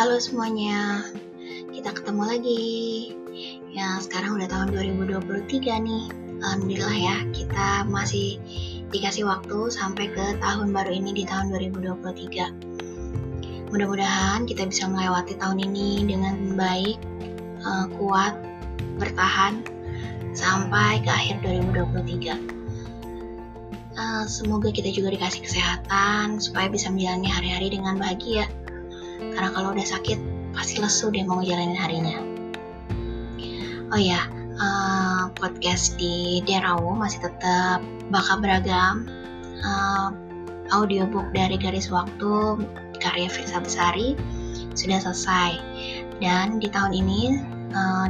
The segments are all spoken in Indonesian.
Halo semuanya, kita ketemu lagi. Ya, sekarang udah tahun 2023 nih. Alhamdulillah ya, kita masih dikasih waktu sampai ke tahun baru ini di tahun 2023. Mudah-mudahan kita bisa melewati tahun ini dengan baik, uh, kuat, bertahan sampai ke akhir 2023. Uh, semoga kita juga dikasih kesehatan supaya bisa menjalani hari-hari dengan bahagia. Karena kalau udah sakit pasti lesu deh mau ngejalanin harinya. Oh ya, uh, podcast di Derawo masih tetap bakal beragam. Uh, audiobook dari Garis Waktu karya Firsa Besari sudah selesai dan di tahun ini uh,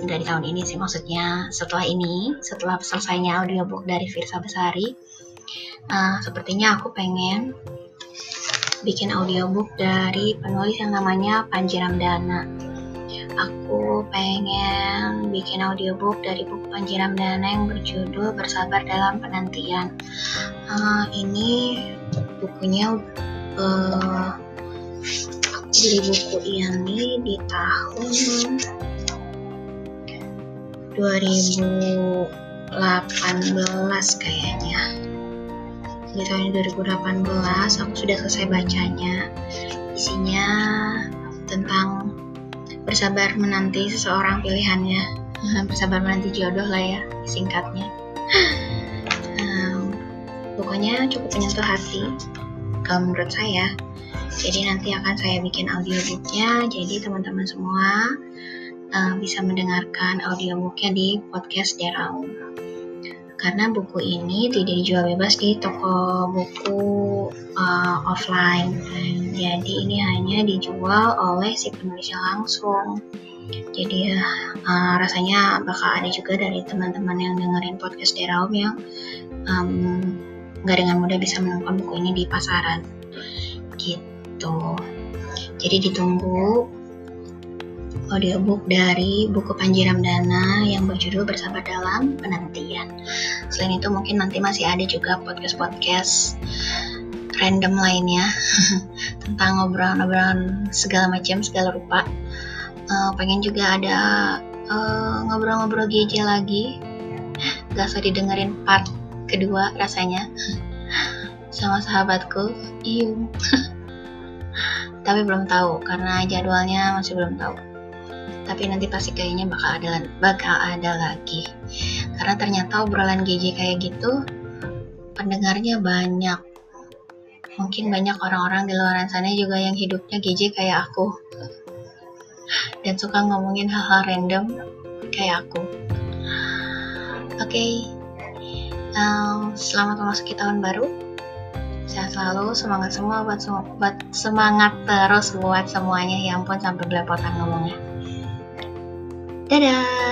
di tahun ini sih maksudnya setelah ini setelah selesainya audiobook dari Firsa Besari uh, sepertinya aku pengen bikin audiobook dari penulis yang namanya Panji Ramdana aku pengen bikin audiobook dari buku Panji Ramdana yang berjudul Bersabar dalam Penantian. Uh, ini bukunya uh, aku beli buku ini di tahun 2018 kayaknya di tahun 2018 aku sudah selesai bacanya. Isinya tentang bersabar menanti seseorang pilihannya. Bersabar menanti jodoh lah ya singkatnya. Um, pokoknya cukup menyentuh hati kalau menurut saya. Jadi nanti akan saya bikin audiobooknya jadi teman-teman semua uh, bisa mendengarkan audiobooknya di podcast Deraung karena buku ini tidak dijual bebas di toko buku uh, offline. Jadi ini hanya dijual oleh si penulisnya langsung. Jadi uh, rasanya bakal ada juga dari teman-teman yang dengerin podcast Deraum yang um, nggak dengan mudah bisa menemukan buku ini di pasaran. Gitu. Jadi ditunggu audiobook dari buku Panji Ramdana yang berjudul Bersabar Dalam Penantian. Selain itu mungkin nanti masih ada juga podcast-podcast random lainnya tentang ngobrolan-ngobrolan segala macam segala rupa. Uh, pengen juga ada ngobrol-ngobrol uh, GJ lagi. Gak usah didengerin part kedua rasanya sama sahabatku. Iu tapi belum tahu karena jadwalnya masih belum tahu tapi nanti pasti kayaknya bakal ada bakal ada lagi. Karena ternyata obrolan GJ kayak gitu pendengarnya banyak. Mungkin banyak orang-orang di luar sana juga yang hidupnya GJ kayak aku. Dan suka ngomongin hal-hal random kayak aku. Oke. Okay, um, selamat memasuki tahun baru. Sehat selalu semangat semua buat, semangat terus buat semuanya. Ya ampun sampai belepotan ngomongnya dadah